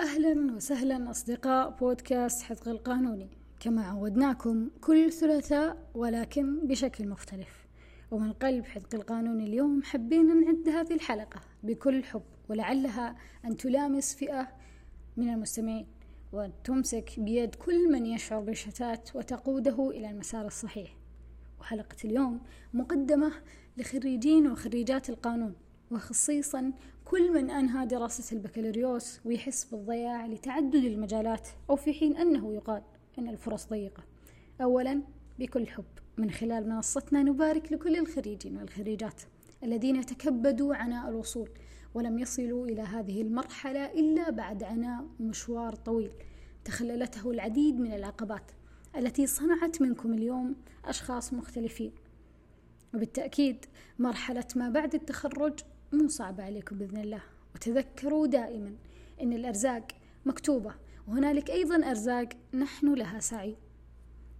أهلا وسهلا أصدقاء بودكاست حدق القانوني. كما عودناكم كل ثلاثاء ولكن بشكل مختلف. ومن قلب حدق القانوني اليوم حبينا نعد هذه الحلقة بكل حب ولعلها أن تلامس فئة من المستمعين وتمسك بيد كل من يشعر بالشتات وتقوده إلى المسار الصحيح. وحلقة اليوم مقدمة لخريجين وخريجات القانون وخصيصا كل من أنهى دراسة البكالوريوس ويحس بالضياع لتعدد المجالات أو في حين أنه يقال أن الفرص ضيقة. أولا بكل حب من خلال منصتنا نبارك لكل الخريجين والخريجات الذين تكبدوا عناء الوصول ولم يصلوا إلى هذه المرحلة إلا بعد عناء مشوار طويل تخللته العديد من العقبات التي صنعت منكم اليوم أشخاص مختلفين. وبالتأكيد مرحلة ما بعد التخرج مو صعبة عليكم بإذن الله. وتذكروا دائما أن الأرزاق مكتوبة وهنالك أيضا أرزاق نحن لها سعي.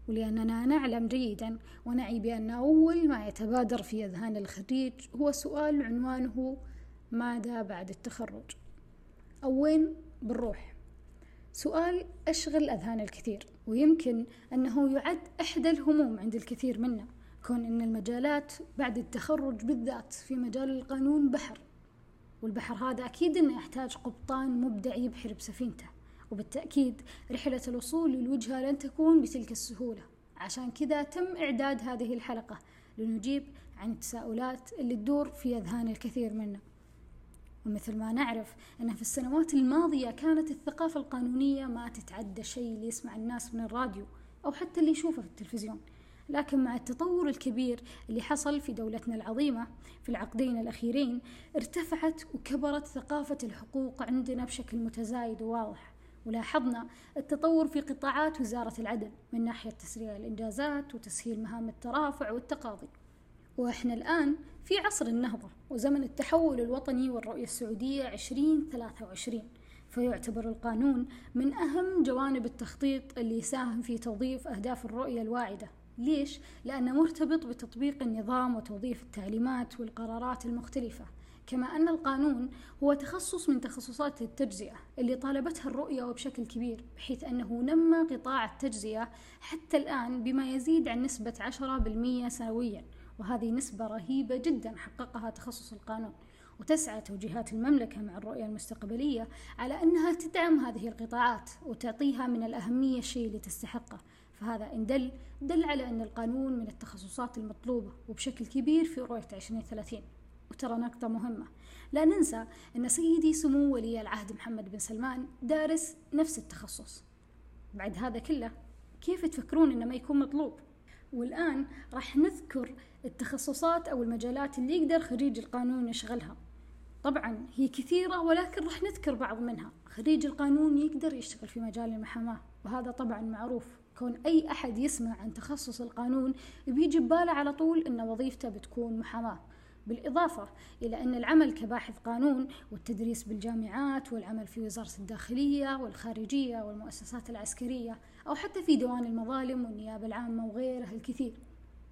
ولأننا نعلم جيدا ونعي بأن أول ما يتبادر في أذهان الخريج هو سؤال عنوانه ماذا بعد التخرج؟ أو وين بنروح سؤال أشغل أذهان الكثير ويمكن أنه يعد إحدى الهموم عند الكثير منا. كون أن المجالات بعد التخرج بالذات في مجال القانون بحر والبحر هذا أكيد أنه يحتاج قبطان مبدع يبحر بسفينته وبالتأكيد رحلة الوصول للوجهة لن تكون بتلك السهولة. عشان كذا تم إعداد هذه الحلقة لنجيب عن التساؤلات اللي تدور في أذهان الكثير منا. ومثل ما نعرف أن في السنوات الماضية كانت الثقافة القانونية ما تتعدى شيء اللي يسمع الناس من الراديو أو حتى اللي يشوفه في التلفزيون. لكن مع التطور الكبير اللي حصل في دولتنا العظيمة في العقدين الأخيرين ارتفعت وكبرت ثقافة الحقوق عندنا بشكل متزايد وواضح. ولاحظنا التطور في قطاعات وزارة العدل من ناحية تسريع الإنجازات وتسهيل مهام الترافع والتقاضي. وإحنا الآن في عصر النهضة وزمن التحول الوطني والرؤية السعودية 2023 فيعتبر القانون من أهم جوانب التخطيط اللي يساهم في توظيف أهداف الرؤية الواعدة. ليش؟ لأنه مرتبط بتطبيق النظام وتوظيف التعليمات والقرارات المختلفة. كما أن القانون هو تخصص من تخصصات التجزئة اللي طالبتها الرؤية وبشكل كبير بحيث أنه نمى قطاع التجزئة حتى الآن بما يزيد عن نسبة 10% سنويا. وهذه نسبة رهيبة جدا حققها تخصص القانون. وتسعى توجيهات المملكة مع الرؤية المستقبلية على أنها تدعم هذه القطاعات وتعطيها من الأهمية الشيء اللي تستحقه فهذا إن دل دل على أن القانون من التخصصات المطلوبة وبشكل كبير في رؤية 2030 وترى نقطة مهمة. لا ننسى أن سيدي سمو ولي العهد محمد بن سلمان دارس نفس التخصص. بعد هذا كله كيف تفكرون أنه ما يكون مطلوب؟ والآن راح نذكر التخصصات أو المجالات اللي يقدر خريج القانون يشغلها. طبعا هي كثيرة ولكن راح نذكر بعض منها. خريج القانون يقدر يشتغل في مجال المحاماة وهذا طبعا معروف. كون أي أحد يسمع عن تخصص القانون بيجي بباله على طول أن وظيفته بتكون محاماة. بالإضافة إلى أن العمل كباحث قانون والتدريس بالجامعات والعمل في وزارة الداخلية والخارجية والمؤسسات العسكرية أو حتى في ديوان المظالم والنيابة العامة وغيرها الكثير.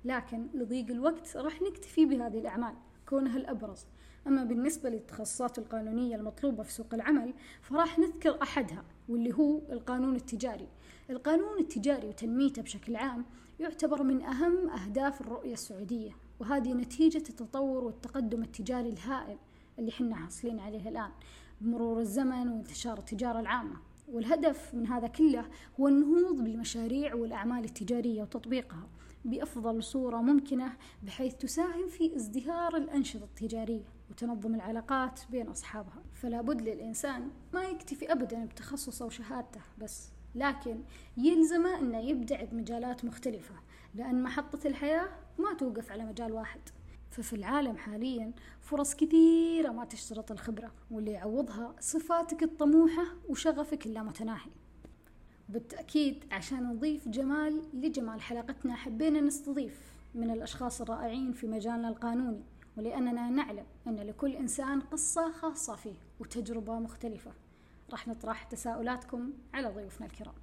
لكن لضيق الوقت راح نكتفي بهذه الأعمال. كونها الأبرز. أما بالنسبة للتخصصات القانونية المطلوبة في سوق العمل فراح نذكر أحدها واللي هو القانون التجاري. القانون التجاري وتنميته بشكل عام يعتبر من أهم أهداف الرؤية السعودية وهذه نتيجة التطور والتقدم التجاري الهائل اللي حنا حاصلين عليه الآن بمرور الزمن وانتشار التجارة العامة. والهدف من هذا كله هو النهوض بالمشاريع والأعمال التجارية وتطبيقها بأفضل صورة ممكنة بحيث تساهم في ازدهار الأنشطة التجارية وتنظم العلاقات بين أصحابها. فلا بد للإنسان ما يكتفي أبدا بتخصصه وشهادته بس لكن يلزمه أنه يبدع بمجالات مختلفة لأن محطة الحياة ما توقف على مجال واحد. ففي العالم حاليا فرص كثيرة ما تشترط الخبرة واللي يعوضها صفاتك الطموحة وشغفك اللامتناهي بالتأكيد عشان نضيف جمال لجمال حلقتنا حبينا نستضيف من الأشخاص الرائعين في مجالنا القانوني ولأننا نعلم أن لكل إنسان قصة خاصة فيه وتجربة مختلفة. راح نطرح تساؤلاتكم على ضيوفنا الكرام.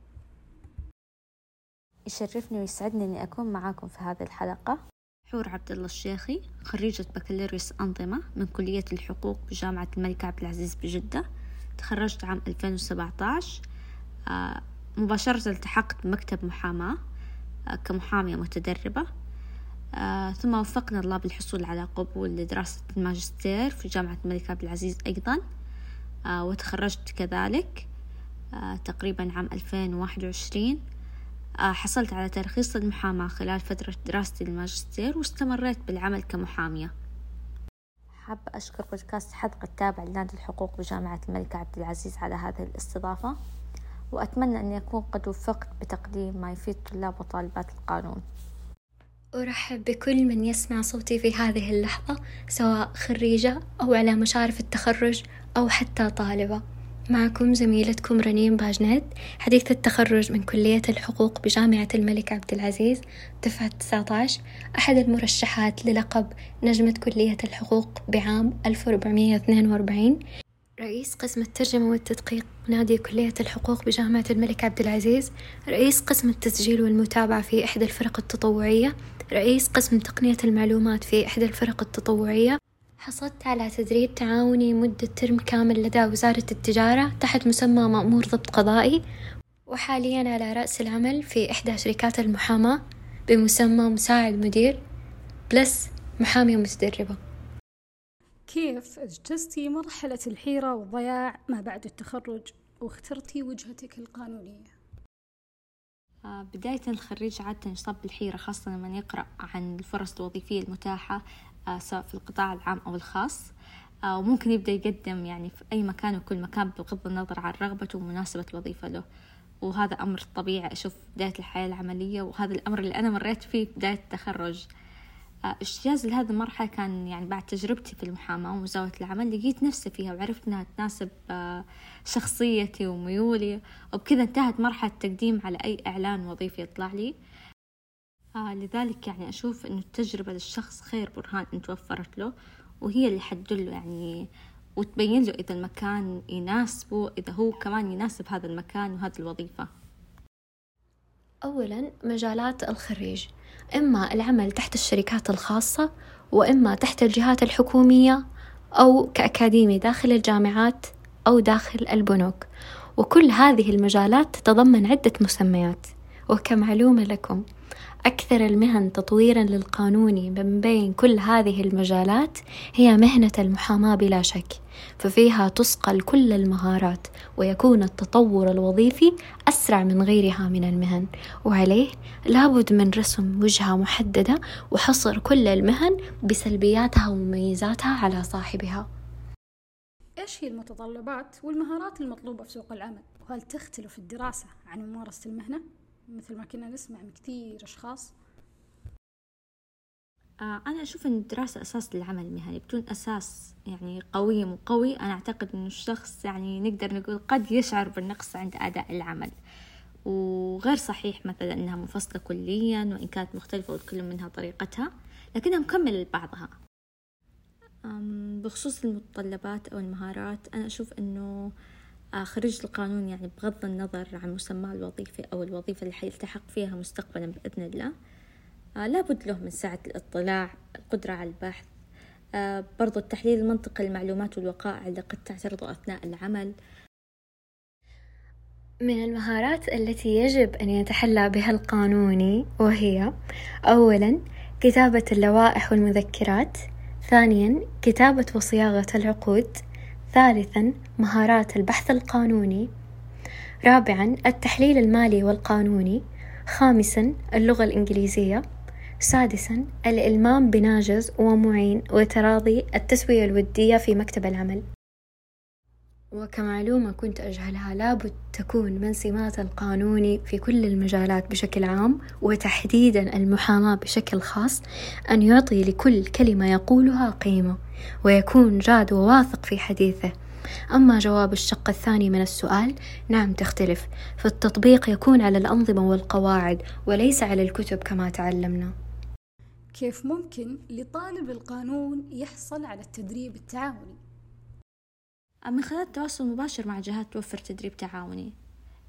يشرفني ويسعدني أني أكون معاكم في هذه الحلقة. حور عبد الله الشيخي خريجة بكالوريوس أنظمة من كلية الحقوق بجامعة الملك عبد العزيز بجدة. تخرجت عام 2017 آه مباشرة التحقت بمكتب محاماة آه كمحامية متدربة. آه ثم وفقنا الله بالحصول على قبول لدراسة الماجستير في جامعة الملك عبد العزيز أيضا. وتخرجت كذلك تقريبا عام 2021 آه حصلت على ترخيص المحاماة خلال فترة دراستي الماجستير واستمريت بالعمل كمحامية. حابة أشكر بودكاست حدقة التابع لنادي الحقوق بجامعة الملك عبد العزيز على هذه الاستضافة وأتمنى أن يكون قد وفقت بتقديم ما يفيد طلاب وطالبات القانون. أرحب بكل من يسمع صوتي في هذه اللحظة سواء خريجة أو على مشارف التخرج أو حتى طالبة. معكم زميلتكم رنيم باجنت حديث التخرج من كلية الحقوق بجامعة الملك عبد العزيز دفعة 19 أحد المرشحات للقب نجمة كلية الحقوق بعام 1442 رئيس قسم الترجمة والتدقيق نادي كلية الحقوق بجامعة الملك عبد العزيز. رئيس قسم التسجيل والمتابعة في إحدى الفرق التطوعية. رئيس قسم تقنية المعلومات في إحدى الفرق التطوعية. حصلت على تدريب تعاوني مدة ترم كامل لدى وزارة التجارة تحت مسمى مأمور ضبط قضائي وحاليا على رأس العمل في إحدى شركات المحاماة بمسمى مساعد مدير بلس محامية متدربة كيف اجتزتي مرحلة الحيرة والضياع ما بعد التخرج واخترتي وجهتك القانونية؟ آه، بداية الخريج عادة يصاب بالحيرة خاصة لما يقرأ عن الفرص الوظيفية المتاحة سواء في القطاع العام أو الخاص. آه، وممكن يبدأ يقدم يعني في أي مكان وكل مكان بغض النظر عن رغبته ومناسبة الوظيفة له. وهذا أمر طبيعي أشوف بداية الحياة العملية وهذا الأمر اللي أنا مريت فيه بداية التخرج. آه، اجتياز لهذه المرحلة كان يعني بعد تجربتي في المحاماة ومزاولة العمل لقيت نفسي فيها وعرفت أنها تناسب شخصيتي وميولي. وبكذا انتهت مرحلة التقديم على أي إعلان وظيفي يطلع لي. آه لذلك يعني أشوف إنه التجربة للشخص خير برهان إن توفرت له وهي اللي حتدله يعني وتبين له إذا المكان يناسبه إذا هو كمان يناسب هذا المكان وهذه الوظيفة. أولا مجالات الخريج إما العمل تحت الشركات الخاصة وإما تحت الجهات الحكومية أو كأكاديمي داخل الجامعات أو داخل البنوك. وكل هذه المجالات تتضمن عدة مسميات. وكمعلومة لكم أكثر المهن تطويرا للقانوني من بين كل هذه المجالات هي مهنة المحاماة بلا شك ففيها تصقل كل المهارات ويكون التطور الوظيفي أسرع من غيرها من المهن وعليه لابد من رسم وجهة محددة وحصر كل المهن بسلبياتها ومميزاتها على صاحبها إيش هي المتطلبات والمهارات المطلوبة في سوق العمل؟ وهل تختلف الدراسة عن ممارسة المهنة؟ مثل ما كنا نسمع من كثير أشخاص. آه، أنا أشوف أن الدراسة أساس للعمل المهني بدون أساس يعني قوي وقوي أنا أعتقد أنه الشخص يعني نقدر نقول قد يشعر بالنقص عند أداء العمل. وغير صحيح مثلا أنها منفصلة كليا وإن كانت مختلفة وكل منها طريقتها لكنها مكملة لبعضها. بخصوص المتطلبات أو المهارات أنا أشوف أنه آه، خريج القانون يعني بغض النظر عن مسماه الوظيفي أو الوظيفة اللي حيلتحق فيها مستقبلا بإذن الله آه، لابد له من سعة الاطلاع القدرة على البحث آه، برضو التحليل المنطقي للمعلومات والوقائع اللي قد تعترض أثناء العمل. من المهارات التي يجب أن يتحلى بها القانوني وهي أولا كتابة اللوائح والمذكرات ثانيا كتابة وصياغة العقود ثالثا مهارات البحث القانوني. رابعا التحليل المالي والقانوني. خامسا اللغة الإنجليزية. سادسا الإلمام بناجز ومعين وتراضي التسوية الودية في مكتب العمل. وكمعلومة كنت أجهلها لابد تكون من سمات القانوني في كل المجالات بشكل عام وتحديدا المحاماة بشكل خاص أن يعطي لكل كلمة يقولها قيمة ويكون جاد وواثق في حديثه أما جواب الشق الثاني من السؤال نعم تختلف فالتطبيق يكون على الأنظمة والقواعد وليس على الكتب كما تعلمنا كيف ممكن لطالب القانون يحصل على التدريب التعاوني؟ من خلال التواصل المباشر مع جهات توفر تدريب تعاوني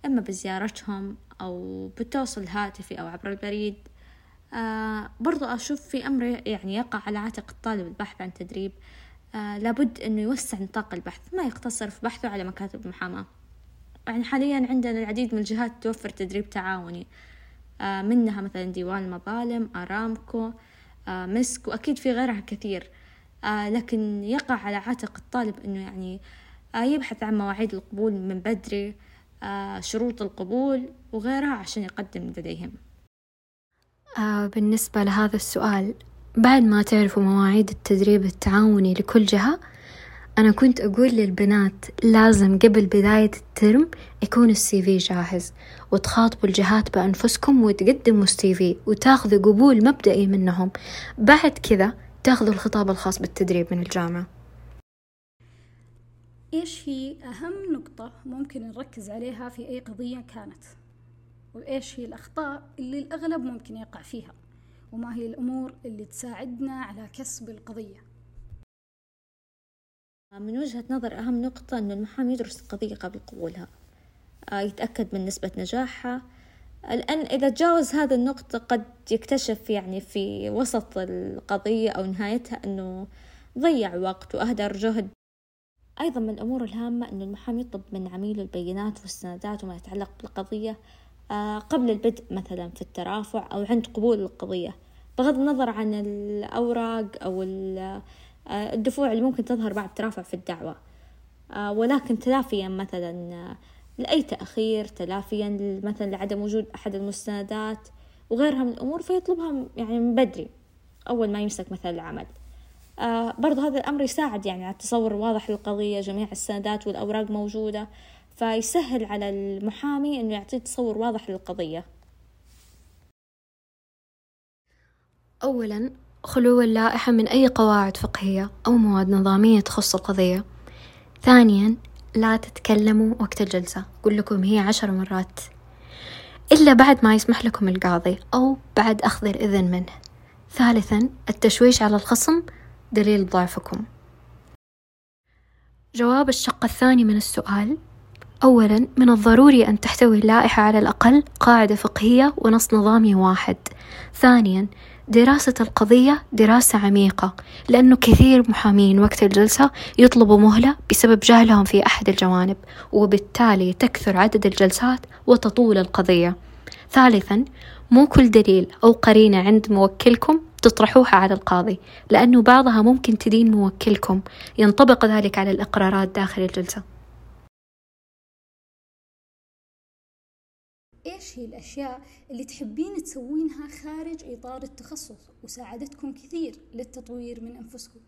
إما بزيارتهم أو بالتواصل الهاتفي أو عبر البريد. آه برضو أشوف في أمر يعني يقع على عاتق الطالب البحث عن تدريب. آه لابد أنه يوسع نطاق البحث ما يقتصر في بحثه على مكاتب المحاماة يعني حاليا عندنا العديد من الجهات توفر تدريب تعاوني. آه منها مثلا ديوان المظالم أرامكو آه مسك وأكيد في غيرها كثير. آه لكن يقع على عاتق الطالب أنه يعني آه يبحث عن مواعيد القبول من بدري آه شروط القبول وغيرها عشان يقدم لديهم. آه بالنسبة لهذا السؤال بعد ما تعرفوا مواعيد التدريب التعاوني لكل جهة أنا كنت أقول للبنات لازم قبل بداية ال term يكون ال CV جاهز وتخاطبوا الجهات بأنفسكم وتقدموا ال CV وتاخذوا قبول مبدئي منهم. بعد كذا تاخذوا الخطاب الخاص بالتدريب من الجامعة. إيش هي أهم نقطة ممكن نركز عليها في أي قضية كانت؟ وإيش هي الأخطاء اللي الأغلب ممكن يقع فيها؟ وما هي الأمور اللي تساعدنا على كسب القضية؟ من وجهة نظر أهم نقطة أن المحامي يدرس القضية قبل قبولها آه، يتأكد من نسبة نجاحها. لأن إذا تجاوز هذا النقطة قد يكتشف يعني في وسط القضية أو نهايتها أنه ضيع وقت وأهدر جهد أيضا من الأمور الهامة أن المحامي يطلب من عميله البينات والسندات وما يتعلق بالقضية آه، قبل البدء مثلا في الترافع أو عند قبول القضية. بغض النظر عن الأوراق أو آه، الدفوع اللي ممكن تظهر بعد الترافع في الدعوة. آه، ولكن تلافيا مثلا لأي تأخير تلافيا مثلا لعدم وجود أحد المستندات وغيرها من الأمور فيطلبها يعني من بدري أول ما يمسك مثلا العمل. آه برضو هذا الأمر يساعد يعني على التصور الواضح للقضية جميع السندات والأوراق موجودة فيسهل على المحامي أنه يعطيه تصور واضح للقضية. أولا خلو اللائحة من أي قواعد فقهية أو مواد نظامية تخص القضية. ثانيا لا تتكلموا وقت الجلسة. أقول لكم هي عشر مرات. إلا بعد ما يسمح لكم القاضي أو بعد أخذ الإذن منه. ثالثا التشويش على الخصم دليل ضعفكم. جواب الشق الثاني من السؤال أولا من الضروري أن تحتوي اللائحة على الأقل قاعدة فقهية ونص نظامي واحد. ثانيا دراسة القضية دراسة عميقة لأنه كثير محامين وقت الجلسة يطلبوا مهلة بسبب جهلهم في أحد الجوانب وبالتالي تكثر عدد الجلسات وتطول القضية. ثالثا مو كل دليل أو قرينة عند موكلكم تطرحوها على القاضي لأنه بعضها ممكن تدين موكلكم. ينطبق ذلك على الإقرارات داخل الجلسة. إيش هي الأشياء اللي تحبين تسوينها خارج إطار التخصص؟ وساعدتكم كثير للتطوير من أنفسكم.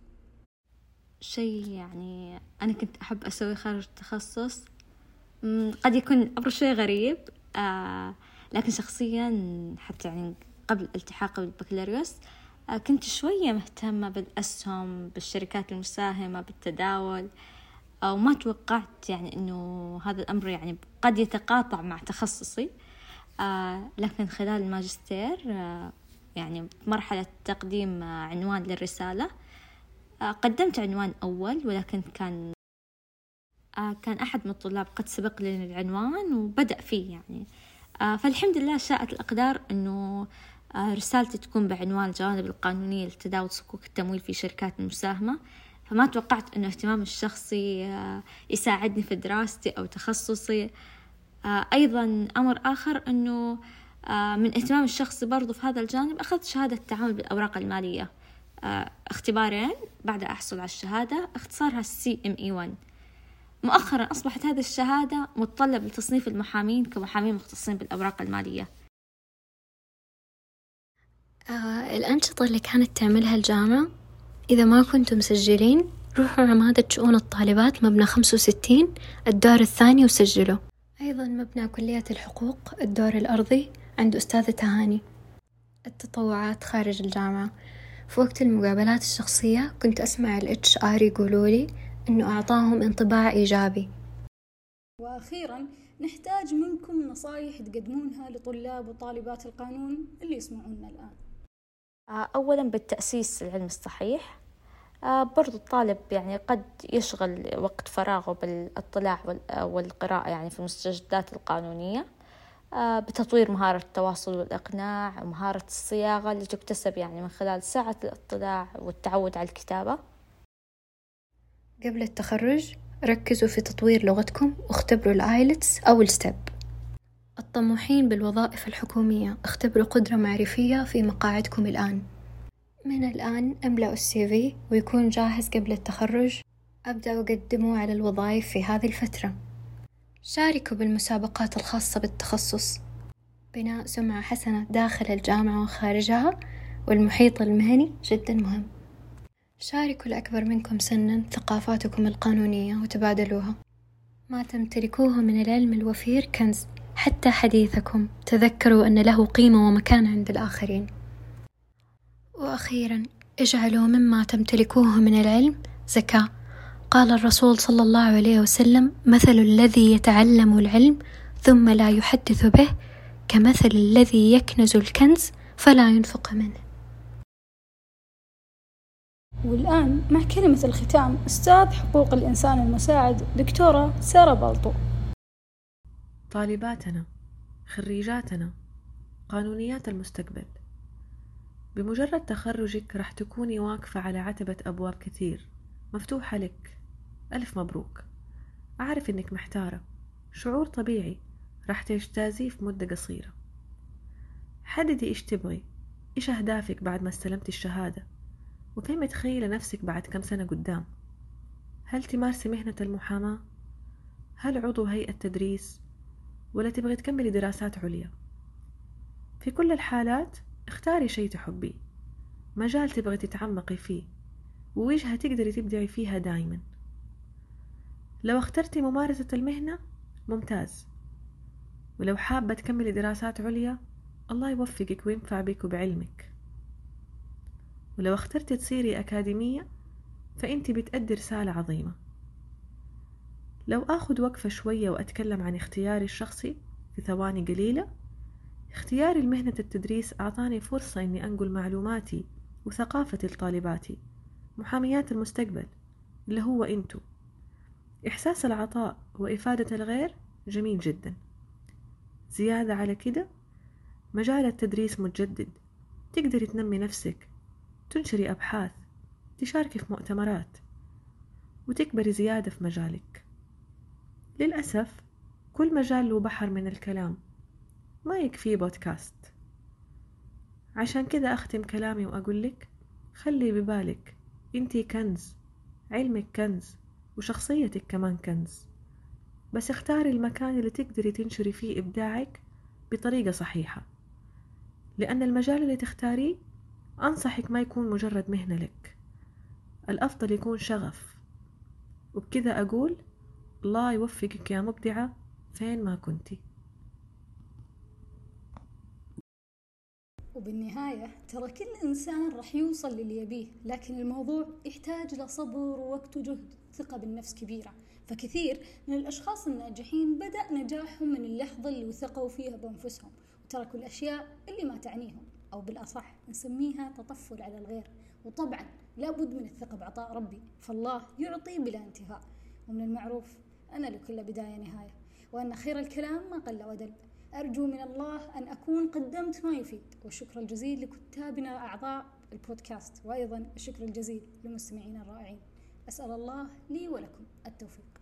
شيء يعني أنا كنت أحب أسوي خارج التخصص. قد يكون أمر شوي غريب آه لكن شخصيا حتى يعني قبل التحاقي بالبكالوريوس آه كنت شوية مهتمة بالأسهم بالشركات المساهمة بالتداول وما توقعت يعني إنه هذا الأمر يعني قد يتقاطع مع تخصصي. آه لكن خلال الماجستير آه يعني مرحلة تقديم آه عنوان للرسالة آه قدمت عنوان أول ولكن كان آه كان أحد من الطلاب قد سبق لي العنوان وبدأ فيه يعني. آه فالحمد لله شاءت الأقدار أنه آه رسالتي تكون بعنوان الجوانب القانونية لتداول صكوك التمويل في شركات المساهمة فما توقعت أنه اهتمامي الشخصي آه يساعدني في دراستي أو تخصصي. آه، أيضا أمر آخر أنه آه، من اهتمام الشخصي برضو في هذا الجانب أخذت شهادة التعامل بالأوراق المالية. آه، اختبارين بعد أحصل على الشهادة اختصارها CME 1 مؤخرا أصبحت هذه الشهادة متطلب لتصنيف المحامين كمحامين مختصين بالأوراق المالية. آه الأنشطة اللي كانت تعملها الجامعة إذا ما كنتم مسجلين روحوا عمادة شؤون الطالبات مبنى خمسة وستين الدور الثاني وسجلوا. أيضا مبنى كلية الحقوق الدور الأرضي عند أستاذة تهاني. التطوعات خارج الجامعة. في وقت المقابلات الشخصية كنت أسمع ال HR يقولولي إنه أعطاهم انطباع إيجابي. وأخيرا نحتاج منكم نصايح تقدمونها لطلاب وطالبات القانون اللي يسمعونا الآن. أولا بالتأسيس العلم الصحيح. آه، برضو الطالب يعني قد يشغل وقت فراغه بالاطلاع والقراءة يعني في المستجدات القانونية آه، بتطوير مهارة التواصل والإقناع ومهارة الصياغة اللي تكتسب يعني من خلال ساعة الاطلاع والتعود على الكتابة. قبل التخرج ركزوا في تطوير لغتكم واختبروا ال IELTS أو ال STEP الطموحين بالوظائف الحكومية. اختبروا قدرة معرفية في مقاعدكم الآن. من الآن أملأوا ال CV ويكون جاهز قبل التخرج. أبدأوا قدموا على الوظائف في هذه الفترة. شاركوا بالمسابقات الخاصة بالتخصص. بناء سمعة حسنة داخل الجامعة وخارجها والمحيط المهني جدا مهم. شاركوا الأكبر منكم سنا ثقافاتكم القانونية وتبادلوها. ما تمتلكوه من العلم الوفير كنز. حتى حديثكم. تذكروا أن له قيمة ومكان عند الآخرين. وأخيرا اجعلوا مما تمتلكوه من العلم زكاة. قال الرسول صلى الله عليه وسلم مثل الذي يتعلم العلم ثم لا يحدث به كمثل الذي يكنز الكنز فلا ينفق منه. والآن مع كلمة الختام أستاذ حقوق الإنسان المساعد دكتورة سارة بلطو طالباتنا خريجاتنا قانونيات المستقبل. بمجرد تخرجك رح تكوني واقفة على عتبة أبواب كثير. مفتوحة لك. ألف مبروك. أعرف إنك محتارة. شعور طبيعي. رح تجتازيه في مدة قصيرة. حددي إيش تبغي. إيش أهدافك بعد ما استلمتي الشهادة؟ وكيف متخيلة نفسك بعد كم سنة قدام؟ هل تمارسي مهنة المحاماة؟ هل عضو هيئة تدريس؟ ولا تبغي تكملي دراسات عليا؟ في كل الحالات اختاري شي تحبيه. مجال تبغي تتعمقي فيه ووجهة تقدري تبدعي فيها دايما. لو اخترتي ممارسة المهنة ممتاز. ولو حابة تكملي دراسات عليا الله يوفقك وينفع بك وبعلمك. ولو اخترتي تصيري أكاديمية فأنت بتأدي رسالة عظيمة. لو آخذ وقفة شوية وأتكلم عن اختياري الشخصي في ثواني قليلة اختياري لمهنة التدريس أعطاني فرصة إني أنقل معلوماتي وثقافتي لطالباتي محاميات المستقبل اللي هو أنتو. إحساس العطاء وإفادة الغير جميل جدا. زيادة على كده مجال التدريس متجدد. تقدري تنمي نفسك تنشري أبحاث تشاركي في مؤتمرات وتكبري زيادة في مجالك. للأسف كل مجال له بحر من الكلام. ما يكفي بودكاست. عشان كذا أختم كلامي وأقول لك خلي ببالك. انتي كنز. علمك كنز. وشخصيتك كمان كنز. بس اختاري المكان اللي تقدري تنشري فيه إبداعك بطريقة صحيحة. لأن المجال اللي تختاريه أنصحك ما يكون مجرد مهنة لك. الأفضل يكون شغف. وبكذا أقول الله يوفقك يا مبدعة فين ما كنتي. وبالنهاية ترى كل إنسان راح يوصل للي يبيه لكن الموضوع يحتاج لصبر ووقت وجهد ثقة بالنفس كبيرة. فكثير من الأشخاص الناجحين بدأ نجاحهم من اللحظة اللي وثقوا فيها بأنفسهم وتركوا الأشياء اللي ما تعنيهم أو بالأصح نسميها تطفل على الغير. وطبعا لابد من الثقة بعطاء ربي فالله يعطي بلا انتهاء. ومن المعروف أنا لكل بداية نهاية. وأن خير الكلام ما قل ودل. أرجو من الله أن أكون قدمت ما يفيد. والشكر الجزيل لكتابنا أعضاء البودكاست. وأيضا الشكر الجزيل لمستمعينا الرائعين. أسأل الله لي ولكم التوفيق.